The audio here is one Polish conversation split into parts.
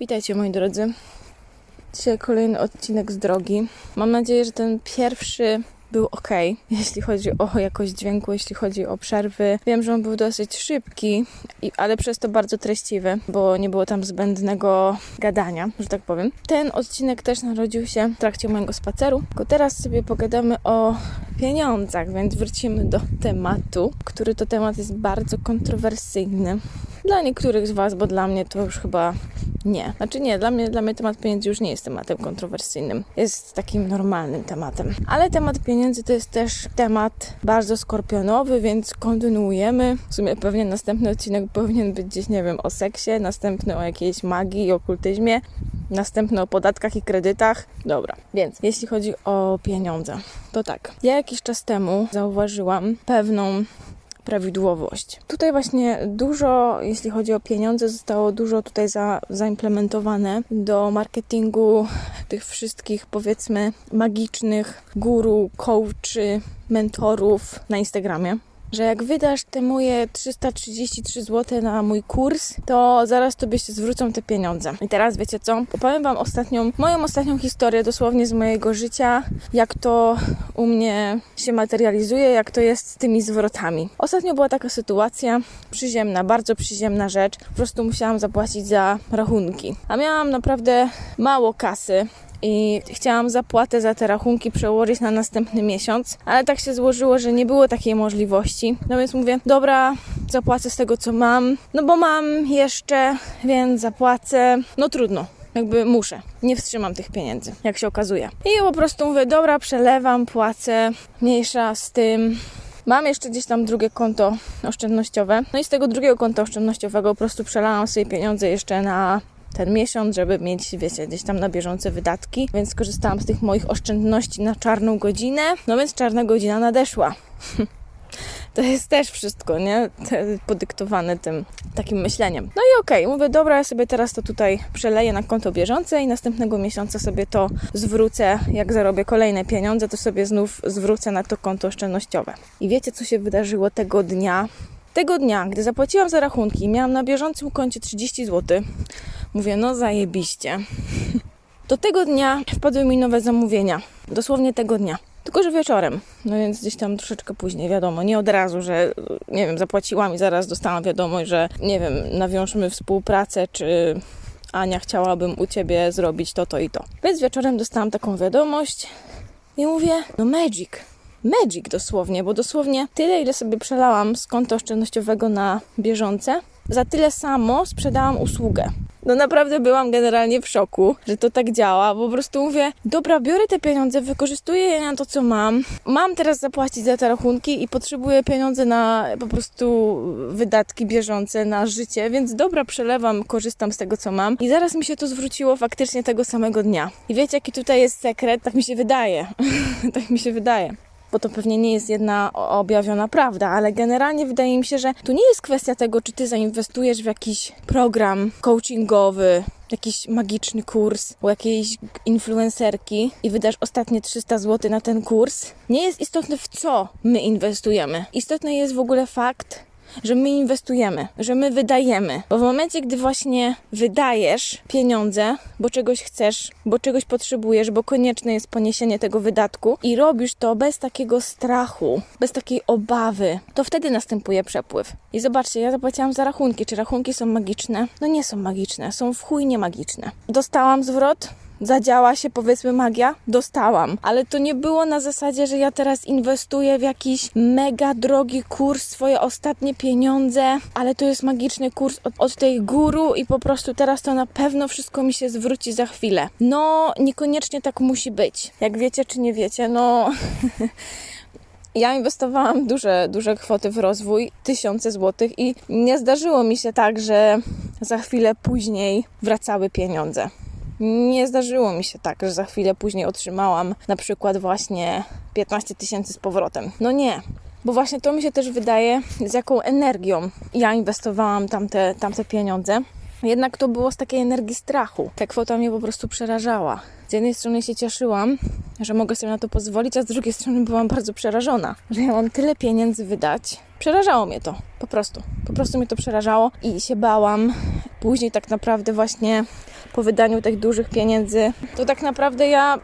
Witajcie moi drodzy. Dzisiaj kolejny odcinek z drogi. Mam nadzieję, że ten pierwszy był ok, jeśli chodzi o jakość dźwięku, jeśli chodzi o przerwy. Wiem, że on był dosyć szybki, ale przez to bardzo treściwy, bo nie było tam zbędnego gadania, że tak powiem. Ten odcinek też narodził się w trakcie mojego spaceru. Tylko teraz sobie pogadamy o pieniądzach, więc wrócimy do tematu, który to temat jest bardzo kontrowersyjny. Dla niektórych z Was, bo dla mnie to już chyba nie. Znaczy nie, dla mnie, dla mnie temat pieniędzy już nie jest tematem kontrowersyjnym. Jest takim normalnym tematem. Ale temat pieniędzy to jest też temat bardzo skorpionowy, więc kontynuujemy. W sumie pewnie następny odcinek powinien być gdzieś, nie wiem, o seksie, następny o jakiejś magii i okultyzmie, następny o podatkach i kredytach. Dobra, więc jeśli chodzi o pieniądze, to tak. Ja jakiś czas temu zauważyłam pewną prawidłowość. Tutaj właśnie dużo, jeśli chodzi o pieniądze, zostało dużo tutaj za, zaimplementowane do marketingu tych wszystkich, powiedzmy, magicznych guru, coachy, mentorów na Instagramie że jak wydasz te moje 333 zł na mój kurs, to zaraz tobie się zwrócą te pieniądze. I teraz wiecie co? Opowiem wam ostatnią, moją ostatnią historię dosłownie z mojego życia, jak to u mnie się materializuje, jak to jest z tymi zwrotami. Ostatnio była taka sytuacja, przyziemna, bardzo przyziemna rzecz. Po prostu musiałam zapłacić za rachunki. A miałam naprawdę mało kasy i chciałam zapłatę za te rachunki przełożyć na następny miesiąc, ale tak się złożyło, że nie było takiej możliwości. No więc mówię, dobra, zapłacę z tego co mam, no bo mam jeszcze, więc zapłacę. No trudno, jakby muszę. Nie wstrzymam tych pieniędzy, jak się okazuje. I po prostu mówię, dobra, przelewam, płacę, mniejsza z tym. Mam jeszcze gdzieś tam drugie konto oszczędnościowe. No i z tego drugiego konta oszczędnościowego po prostu przelałam sobie pieniądze jeszcze na ten miesiąc, żeby mieć, wiecie, gdzieś tam na bieżące wydatki, więc skorzystałam z tych moich oszczędności na czarną godzinę, no więc czarna godzina nadeszła. To jest też wszystko, nie? Podyktowane tym takim myśleniem. No i okej, okay, mówię, dobra, ja sobie teraz to tutaj przeleję na konto bieżące i następnego miesiąca sobie to zwrócę. Jak zarobię kolejne pieniądze, to sobie znów zwrócę na to konto oszczędnościowe. I wiecie, co się wydarzyło tego dnia? Tego dnia, gdy zapłaciłam za rachunki, miałam na bieżącym koncie 30 zł. Mówię, no zajebiście. Do tego dnia wpadły mi nowe zamówienia. Dosłownie tego dnia. Tylko, że wieczorem. No więc gdzieś tam troszeczkę później, wiadomo. Nie od razu, że nie wiem, zapłaciłam i zaraz dostałam wiadomość, że nie wiem, nawiążmy współpracę, czy Ania chciałabym u ciebie zrobić to, to i to. Więc wieczorem dostałam taką wiadomość i mówię, no magic. Magic dosłownie, bo dosłownie tyle, ile sobie przelałam z konta oszczędnościowego na bieżące, za tyle samo sprzedałam usługę. No naprawdę byłam generalnie w szoku, że to tak działa. Po prostu mówię, dobra, biorę te pieniądze, wykorzystuję je na to, co mam. Mam teraz zapłacić za te rachunki i potrzebuję pieniądze na po prostu wydatki bieżące, na życie, więc dobra, przelewam, korzystam z tego, co mam. I zaraz mi się to zwróciło faktycznie tego samego dnia. I wiecie, jaki tutaj jest sekret? Tak mi się wydaje. tak mi się wydaje bo to pewnie nie jest jedna objawiona prawda, ale generalnie wydaje mi się, że tu nie jest kwestia tego, czy ty zainwestujesz w jakiś program coachingowy, jakiś magiczny kurs u jakiejś influencerki i wydasz ostatnie 300 zł na ten kurs. Nie jest istotne w co my inwestujemy. Istotny jest w ogóle fakt, że my inwestujemy, że my wydajemy. Bo w momencie, gdy właśnie wydajesz pieniądze, bo czegoś chcesz, bo czegoś potrzebujesz, bo konieczne jest poniesienie tego wydatku i robisz to bez takiego strachu, bez takiej obawy, to wtedy następuje przepływ. I zobaczcie, ja zapłaciłam za rachunki. Czy rachunki są magiczne? No nie są magiczne, są w chuj magiczne. Dostałam zwrot, zadziała się powiedzmy magia, dostałam. Ale to nie było na zasadzie, że ja teraz inwestuję w jakiś mega drogi kurs, swoje ostatnie pieniądze, ale to jest magiczny kurs od, od tej guru i po prostu teraz to na pewno wszystko mi się zwróci za chwilę. No, niekoniecznie tak musi być. Jak wiecie czy nie wiecie, no... Ja inwestowałam duże, duże kwoty w rozwój, tysiące złotych i nie zdarzyło mi się tak, że za chwilę później wracały pieniądze nie zdarzyło mi się tak, że za chwilę później otrzymałam na przykład właśnie 15 tysięcy z powrotem. No nie. Bo właśnie to mi się też wydaje, z jaką energią ja inwestowałam tamte, tamte pieniądze. Jednak to było z takiej energii strachu. Ta kwota mnie po prostu przerażała. Z jednej strony się cieszyłam, że mogę sobie na to pozwolić, a z drugiej strony byłam bardzo przerażona, że ja mam tyle pieniędzy wydać. Przerażało mnie to, po prostu. Po prostu mnie to przerażało i się bałam. Później tak naprawdę właśnie po wydaniu tych dużych pieniędzy, to tak naprawdę ja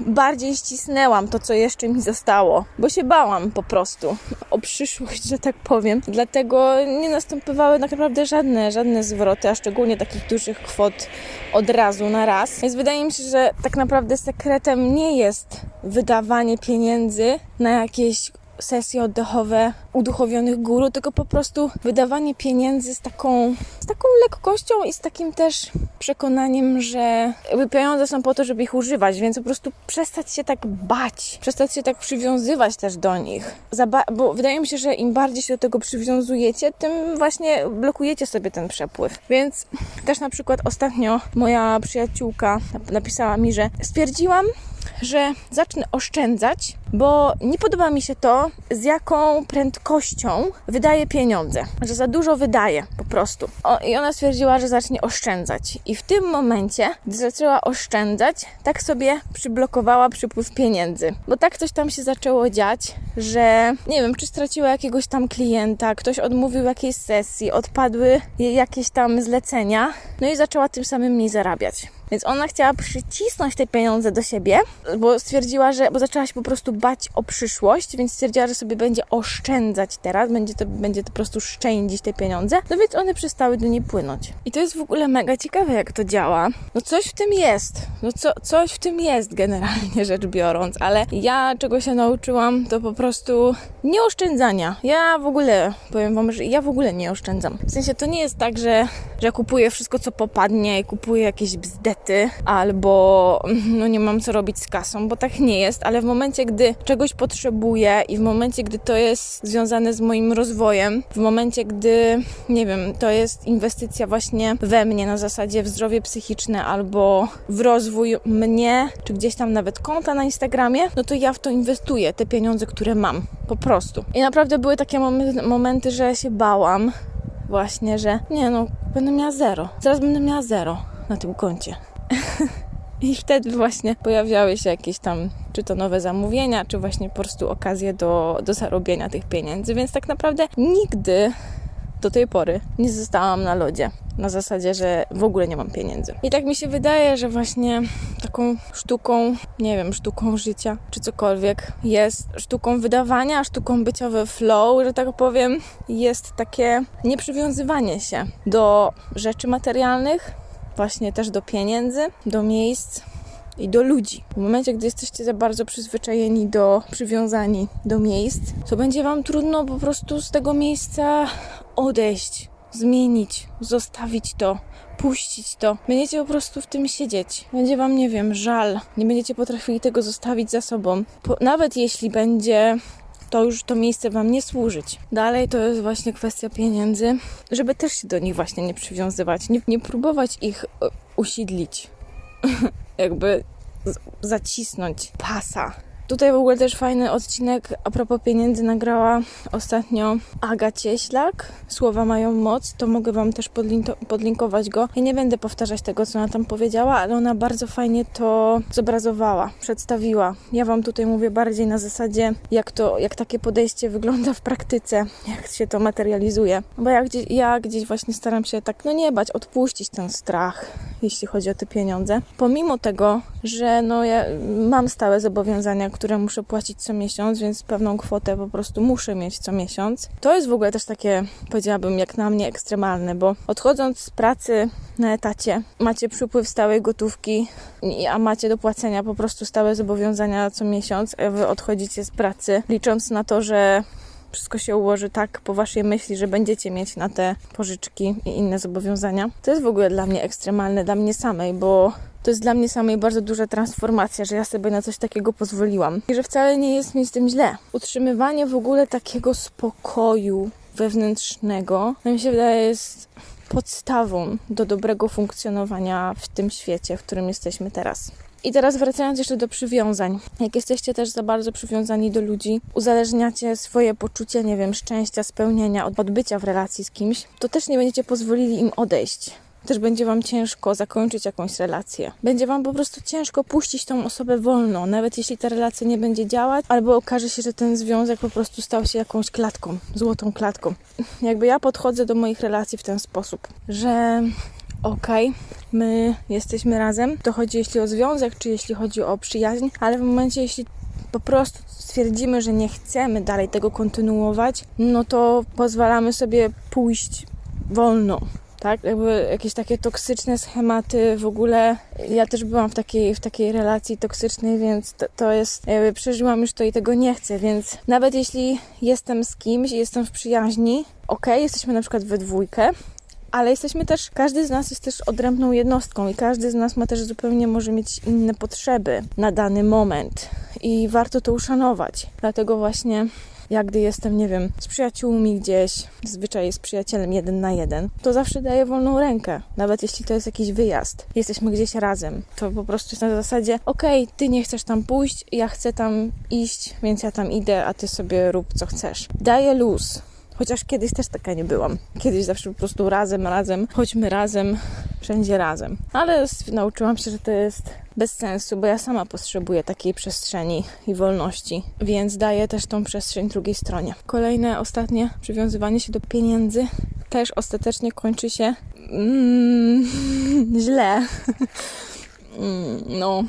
bardziej ścisnęłam to, co jeszcze mi zostało, bo się bałam po prostu o przyszłość, że tak powiem. Dlatego nie następowały tak naprawdę żadne, żadne zwroty, a szczególnie takich dużych kwot od razu na raz. Więc wydaje mi się, że tak naprawdę sekretem nie jest wydawanie pieniędzy na jakieś sesje oddechowe uduchowionych guru, tylko po prostu wydawanie pieniędzy z taką, z taką lekkością i z takim też przekonaniem, że pieniądze są po to, żeby ich używać, więc po prostu przestać się tak bać, przestać się tak przywiązywać też do nich. bo wydaje mi się, że im bardziej się do tego przywiązujecie, tym właśnie blokujecie sobie ten przepływ. Więc też na przykład ostatnio moja przyjaciółka napisała mi, że stwierdziłam, że zacznę oszczędzać, bo nie podoba mi się to, z jaką prędkością wydaje pieniądze. Że za dużo wydaje po prostu. O, I ona stwierdziła, że zacznie oszczędzać. I w tym momencie, gdy zaczęła oszczędzać, tak sobie przyblokowała przypływ pieniędzy. Bo tak coś tam się zaczęło dziać, że nie wiem, czy straciła jakiegoś tam klienta, ktoś odmówił jakiejś sesji, odpadły jakieś tam zlecenia, no i zaczęła tym samym mniej zarabiać. Więc ona chciała przycisnąć te pieniądze do siebie, bo stwierdziła, że, bo zaczęła się po prostu bać o przyszłość, więc stwierdziła, że sobie będzie oszczędzać teraz, będzie to, będzie to po prostu szczędzić te pieniądze, no więc one przestały do niej płynąć. I to jest w ogóle mega ciekawe, jak to działa. No coś w tym jest, no co, coś w tym jest generalnie rzecz biorąc, ale ja czego się nauczyłam, to po prostu nie oszczędzania. Ja w ogóle, powiem Wam, że ja w ogóle nie oszczędzam. W sensie to nie jest tak, że, że kupuję wszystko, co popadnie i kupuję jakieś bzdety, albo no nie mam co robić z kasą, bo tak nie jest, ale w momencie, gdy czegoś potrzebuję i w momencie, gdy to jest związane z moim rozwojem, w momencie, gdy, nie wiem, to jest inwestycja właśnie we mnie na zasadzie w zdrowie psychiczne albo w rozwój mnie, czy gdzieś tam nawet konta na Instagramie, no to ja w to inwestuję, te pieniądze, które mam, po prostu. I naprawdę były takie momenty, że się bałam, właśnie, że nie no, będę miała zero. Zaraz będę miała zero na tym koncie. I wtedy właśnie pojawiały się jakieś tam, czy to nowe zamówienia, czy właśnie po prostu okazje do, do zarobienia tych pieniędzy. Więc tak naprawdę nigdy do tej pory nie zostałam na lodzie. Na zasadzie, że w ogóle nie mam pieniędzy. I tak mi się wydaje, że właśnie taką sztuką, nie wiem, sztuką życia, czy cokolwiek, jest sztuką wydawania, sztuką bycia we flow, że tak powiem, jest takie nieprzywiązywanie się do rzeczy materialnych, właśnie też do pieniędzy, do miejsc i do ludzi. W momencie, gdy jesteście za bardzo przyzwyczajeni do, przywiązani do miejsc, to będzie Wam trudno po prostu z tego miejsca odejść, zmienić, zostawić to, puścić to. Będziecie po prostu w tym siedzieć. Będzie Wam, nie wiem, żal. Nie będziecie potrafili tego zostawić za sobą. Po, nawet jeśli będzie to już to miejsce Wam nie służyć. Dalej to jest właśnie kwestia pieniędzy, żeby też się do nich właśnie nie przywiązywać, nie, nie próbować ich e, usidlić, jakby zacisnąć pasa Tutaj w ogóle też fajny odcinek a propos pieniędzy nagrała ostatnio Aga Cieślak. Słowa mają moc, to mogę Wam też podlinkować go. Ja nie będę powtarzać tego, co ona tam powiedziała, ale ona bardzo fajnie to zobrazowała, przedstawiła. Ja Wam tutaj mówię bardziej na zasadzie, jak to, jak takie podejście wygląda w praktyce, jak się to materializuje. Bo ja gdzieś, ja gdzieś właśnie staram się tak, no nie bać, odpuścić ten strach, jeśli chodzi o te pieniądze. Pomimo tego, że no ja mam stałe zobowiązania, które muszę płacić co miesiąc, więc pewną kwotę po prostu muszę mieć co miesiąc. To jest w ogóle też takie, powiedziałabym, jak na mnie ekstremalne, bo odchodząc z pracy na etacie, macie przypływ stałej gotówki, a macie do płacenia po prostu stałe zobowiązania co miesiąc, a wy odchodzicie z pracy, licząc na to, że wszystko się ułoży tak po waszej myśli, że będziecie mieć na te pożyczki i inne zobowiązania. To jest w ogóle dla mnie ekstremalne, dla mnie samej, bo to jest dla mnie samej bardzo duża transformacja, że ja sobie na coś takiego pozwoliłam. I że wcale nie jest mi z tym źle. Utrzymywanie w ogóle takiego spokoju wewnętrznego, no mi się wydaje, jest podstawą do dobrego funkcjonowania w tym świecie, w którym jesteśmy teraz. I teraz wracając jeszcze do przywiązań. Jak jesteście też za bardzo przywiązani do ludzi, uzależniacie swoje poczucie, nie wiem, szczęścia, spełnienia od, od bycia w relacji z kimś, to też nie będziecie pozwolili im odejść też będzie Wam ciężko zakończyć jakąś relację. Będzie Wam po prostu ciężko puścić tą osobę wolno, nawet jeśli ta relacja nie będzie działać, albo okaże się, że ten związek po prostu stał się jakąś klatką, złotą klatką. Jakby ja podchodzę do moich relacji w ten sposób, że okay, my jesteśmy razem. To chodzi jeśli o związek, czy jeśli chodzi o przyjaźń, ale w momencie, jeśli po prostu stwierdzimy, że nie chcemy dalej tego kontynuować, no to pozwalamy sobie pójść wolno. Tak, jakby jakieś takie toksyczne schematy w ogóle. Ja też byłam w takiej, w takiej relacji toksycznej, więc to, to jest, jakby przeżyłam już to i tego nie chcę, więc nawet jeśli jestem z kimś, jestem w przyjaźni, ok, jesteśmy na przykład we dwójkę, ale jesteśmy też, każdy z nas jest też odrębną jednostką i każdy z nas ma też zupełnie może mieć inne potrzeby na dany moment i warto to uszanować. Dlatego właśnie ja gdy jestem, nie wiem, z przyjaciółmi gdzieś, zazwyczaj z przyjacielem jeden na jeden, to zawsze daję wolną rękę. Nawet jeśli to jest jakiś wyjazd, jesteśmy gdzieś razem, to po prostu jest na zasadzie, okej, okay, ty nie chcesz tam pójść, ja chcę tam iść, więc ja tam idę, a ty sobie rób co chcesz. Daję luz Chociaż kiedyś też taka nie byłam. Kiedyś zawsze po prostu razem, razem, chodźmy razem, wszędzie razem. Ale nauczyłam się, że to jest bez sensu, bo ja sama potrzebuję takiej przestrzeni i wolności, więc daję też tą przestrzeń drugiej stronie. Kolejne, ostatnie przywiązywanie się do pieniędzy też ostatecznie kończy się mm, źle. mm, no,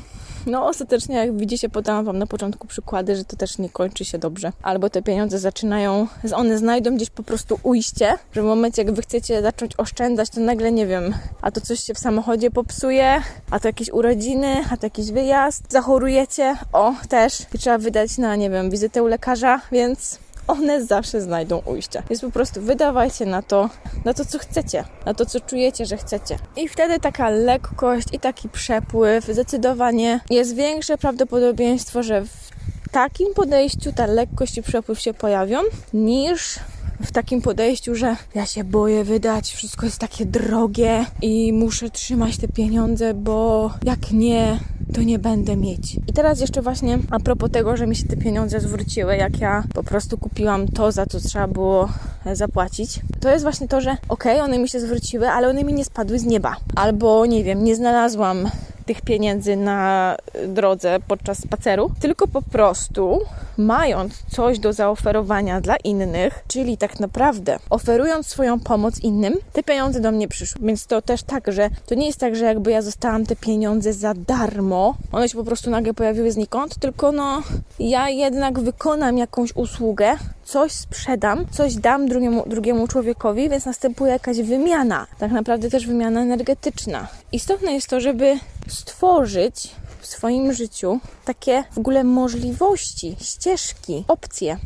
no ostatecznie, jak widzicie, podałam Wam na początku przykłady, że to też nie kończy się dobrze. Albo te pieniądze zaczynają, one znajdą gdzieś po prostu ujście, że w momencie, jak Wy chcecie zacząć oszczędzać, to nagle, nie wiem, a to coś się w samochodzie popsuje, a to jakieś urodziny, a to jakiś wyjazd, zachorujecie, o, też i trzeba wydać na, nie wiem, wizytę u lekarza, więc one zawsze znajdą ujście. Więc po prostu wydawajcie na to, na to, co chcecie, na to, co czujecie, że chcecie. I wtedy taka lekkość i taki przepływ zdecydowanie jest większe prawdopodobieństwo, że w takim podejściu ta lekkość i przepływ się pojawią, niż w takim podejściu, że ja się boję wydać, wszystko jest takie drogie i muszę trzymać te pieniądze, bo jak nie, to nie będę mieć. I teraz jeszcze właśnie a propos tego, że mi się te pieniądze zwróciły, jak ja po prostu kupiłam to, za co trzeba było zapłacić, to jest właśnie to, że okej, okay, one mi się zwróciły, ale one mi nie spadły z nieba. Albo nie wiem, nie znalazłam tych pieniędzy na drodze podczas spaceru, tylko po prostu mając coś do zaoferowania dla innych, czyli tak naprawdę oferując swoją pomoc innym, te pieniądze do mnie przyszły. Więc to też tak, że to nie jest tak, że jakby ja zostałam te pieniądze za darmo, one się po prostu nagle pojawiły znikąd, tylko no ja jednak wykonam jakąś usługę, coś sprzedam, coś dam drugiemu, drugiemu człowiekowi, więc następuje jakaś wymiana. Tak naprawdę też wymiana energetyczna. Istotne jest to, żeby stworzyć swoim życiu takie w ogóle możliwości, ścieżki, opcje,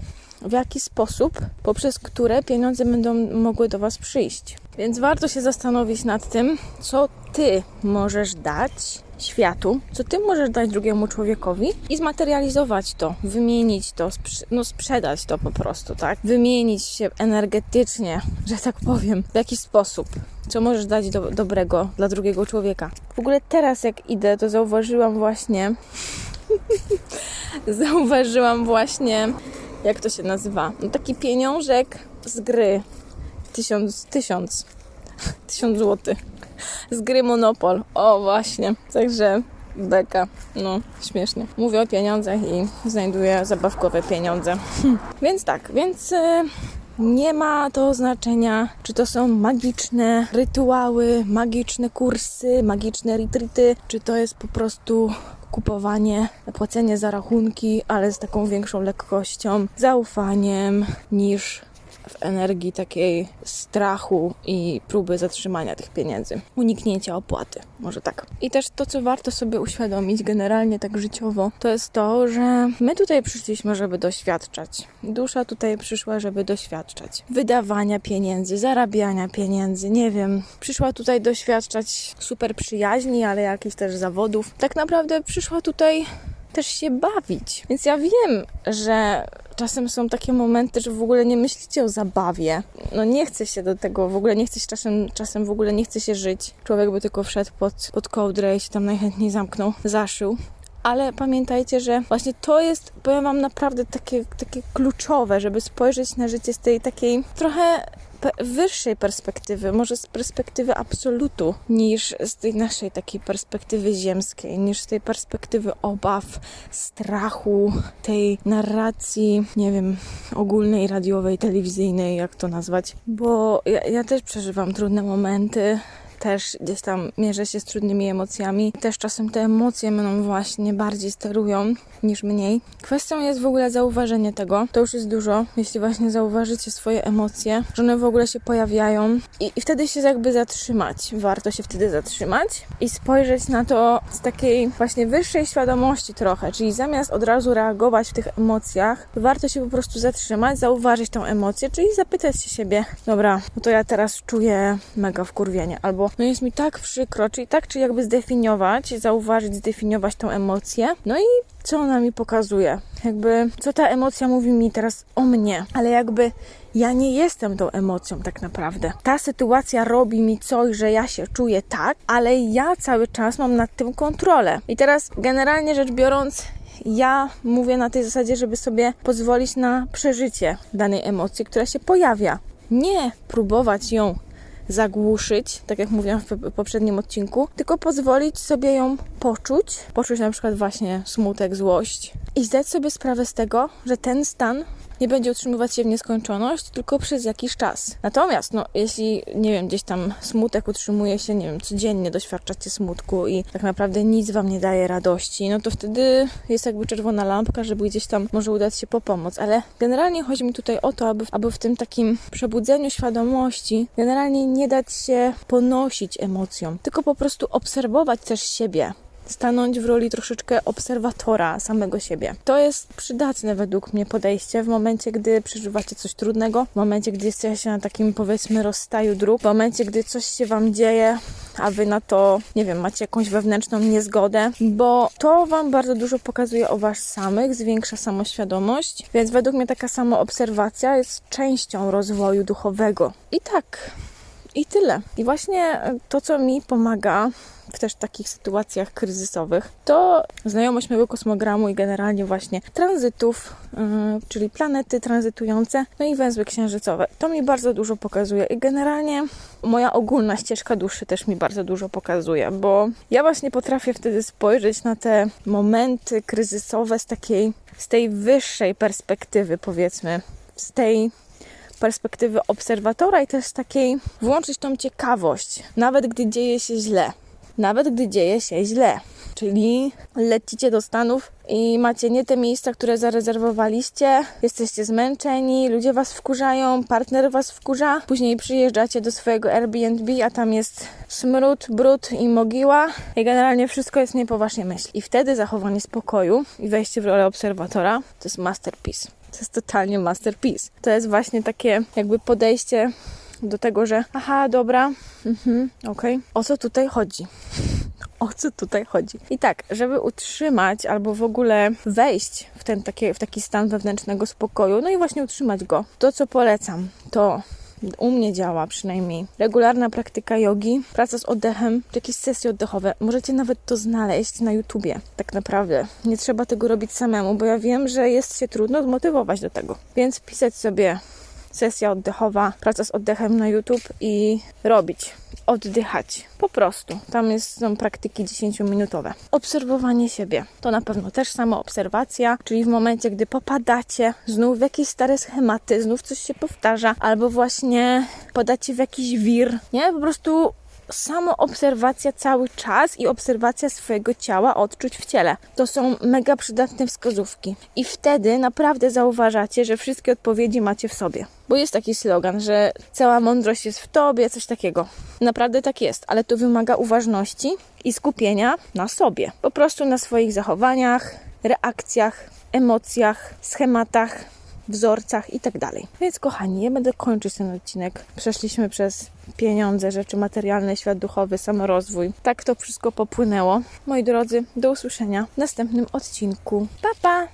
w jaki sposób, poprzez które pieniądze będą mogły do Was przyjść. Więc warto się zastanowić nad tym, co Ty możesz dać światu, co Ty możesz dać drugiemu człowiekowi i zmaterializować to, wymienić to, no sprzedać to po prostu, tak? Wymienić się energetycznie, że tak powiem, w jakiś sposób co możesz dać do, dobrego dla drugiego człowieka. W ogóle teraz jak idę, to zauważyłam właśnie zauważyłam właśnie jak to się nazywa? No taki pieniążek z gry. Tysiąc, tysiąc, tysiąc złotych. Z gry Monopol. O, właśnie. Także beka. No, śmiesznie. Mówię o pieniądzach i znajduję zabawkowe pieniądze. Więc tak, więc... Y nie ma to znaczenia, czy to są magiczne rytuały, magiczne kursy, magiczne retreaty, czy to jest po prostu kupowanie, płacenie za rachunki, ale z taką większą lekkością, zaufaniem niż w energii takiej strachu i próby zatrzymania tych pieniędzy, uniknięcia opłaty, może tak. I też to, co warto sobie uświadomić generalnie tak życiowo, to jest to, że my tutaj przyszliśmy, żeby doświadczać. Dusza tutaj przyszła, żeby doświadczać wydawania pieniędzy, zarabiania pieniędzy, nie wiem. Przyszła tutaj doświadczać super przyjaźni, ale jakichś też zawodów. Tak naprawdę przyszła tutaj też się bawić. Więc ja wiem, że czasem są takie momenty, że w ogóle nie myślicie o zabawie. No nie chce się do tego, w ogóle nie chce się czasem, czasem w ogóle nie chce się żyć. Człowiek by tylko wszedł pod, pod kołdrę i się tam najchętniej zamknął, zaszył ale pamiętajcie, że właśnie to jest, powiem Wam, naprawdę takie, takie kluczowe, żeby spojrzeć na życie z tej takiej trochę wyższej perspektywy, może z perspektywy absolutu, niż z tej naszej takiej perspektywy ziemskiej, niż z tej perspektywy obaw, strachu, tej narracji, nie wiem, ogólnej, radiowej, telewizyjnej, jak to nazwać. Bo ja, ja też przeżywam trudne momenty, też gdzieś tam mierzę się z trudnymi emocjami. Też czasem te emocje mną właśnie bardziej sterują niż mniej. Kwestią jest w ogóle zauważenie tego. To już jest dużo, jeśli właśnie zauważycie swoje emocje, że one w ogóle się pojawiają i, i wtedy się jakby zatrzymać. Warto się wtedy zatrzymać i spojrzeć na to z takiej właśnie wyższej świadomości trochę, czyli zamiast od razu reagować w tych emocjach, to warto się po prostu zatrzymać, zauważyć tą emocję, czyli zapytać się siebie, dobra, no to ja teraz czuję mega wkurwienie, albo no jest mi tak przykro, czyli tak, czy jakby zdefiniować, zauważyć, zdefiniować tą emocję, no i co ona mi pokazuje, jakby co ta emocja mówi mi teraz o mnie, ale jakby ja nie jestem tą emocją tak naprawdę. Ta sytuacja robi mi coś, że ja się czuję tak, ale ja cały czas mam nad tym kontrolę. I teraz generalnie rzecz biorąc, ja mówię na tej zasadzie, żeby sobie pozwolić na przeżycie danej emocji, która się pojawia. Nie próbować ją zagłuszyć, tak jak mówiłam w poprzednim odcinku, tylko pozwolić sobie ją poczuć, poczuć na przykład właśnie smutek, złość i zdać sobie sprawę z tego, że ten stan nie będzie utrzymywać się w nieskończoność, tylko przez jakiś czas. Natomiast, no, jeśli, nie wiem, gdzieś tam smutek utrzymuje się, nie wiem, codziennie doświadczacie smutku i tak naprawdę nic wam nie daje radości, no to wtedy jest jakby czerwona lampka, żeby gdzieś tam może udać się po pomoc. Ale generalnie chodzi mi tutaj o to, aby, aby w tym takim przebudzeniu świadomości generalnie nie dać się ponosić emocjom, tylko po prostu obserwować też siebie stanąć w roli troszeczkę obserwatora samego siebie. To jest przydatne według mnie podejście w momencie, gdy przeżywacie coś trudnego, w momencie, gdy jesteście na takim powiedzmy rozstaju dróg, w momencie, gdy coś się wam dzieje, a wy na to, nie wiem, macie jakąś wewnętrzną niezgodę, bo to wam bardzo dużo pokazuje o was samych, zwiększa samoświadomość, więc według mnie taka samoobserwacja jest częścią rozwoju duchowego. I tak, i tyle. I właśnie to, co mi pomaga w też takich sytuacjach kryzysowych, to znajomość mojego kosmogramu i generalnie właśnie tranzytów, yy, czyli planety tranzytujące, no i węzły księżycowe. To mi bardzo dużo pokazuje i generalnie moja ogólna ścieżka duszy też mi bardzo dużo pokazuje, bo ja właśnie potrafię wtedy spojrzeć na te momenty kryzysowe z takiej, z tej wyższej perspektywy, powiedzmy, z tej perspektywy obserwatora i też takiej włączyć tą ciekawość, nawet gdy dzieje się źle nawet gdy dzieje się źle. Czyli lecicie do Stanów i macie nie te miejsca, które zarezerwowaliście, jesteście zmęczeni, ludzie was wkurzają, partner was wkurza, później przyjeżdżacie do swojego Airbnb, a tam jest smród, brud i mogiła i generalnie wszystko jest nie po waszej myśli. I wtedy zachowanie spokoju i wejście w rolę obserwatora to jest masterpiece. To jest totalnie masterpiece. To jest właśnie takie jakby podejście do tego, że aha, dobra, mhm, okej, okay. o co tutaj chodzi? O co tutaj chodzi? I tak, żeby utrzymać albo w ogóle wejść w, ten taki, w taki stan wewnętrznego spokoju, no i właśnie utrzymać go, to co polecam, to u mnie działa przynajmniej. Regularna praktyka jogi, praca z oddechem, czy jakieś sesje oddechowe. Możecie nawet to znaleźć na YouTubie. Tak naprawdę. Nie trzeba tego robić samemu, bo ja wiem, że jest się trudno zmotywować do tego. Więc pisać sobie sesja oddechowa, praca z oddechem na YouTube i robić, oddychać. Po prostu. Tam jest, są praktyki 10-minutowe. Obserwowanie siebie. To na pewno też samo obserwacja, czyli w momencie, gdy popadacie znów w jakieś stare schematy, znów coś się powtarza, albo właśnie podacie w jakiś wir, nie? Po prostu samo obserwacja cały czas i obserwacja swojego ciała, odczuć w ciele. To są mega przydatne wskazówki. I wtedy naprawdę zauważacie, że wszystkie odpowiedzi macie w sobie. Bo jest taki slogan, że cała mądrość jest w tobie, coś takiego. Naprawdę tak jest, ale to wymaga uważności i skupienia na sobie. Po prostu na swoich zachowaniach, reakcjach, emocjach, schematach, wzorcach i tak dalej. Więc kochani, ja będę kończyć ten odcinek. Przeszliśmy przez pieniądze, rzeczy materialne, świat duchowy, samorozwój. Tak to wszystko popłynęło. Moi drodzy, do usłyszenia w następnym odcinku. Pa, pa!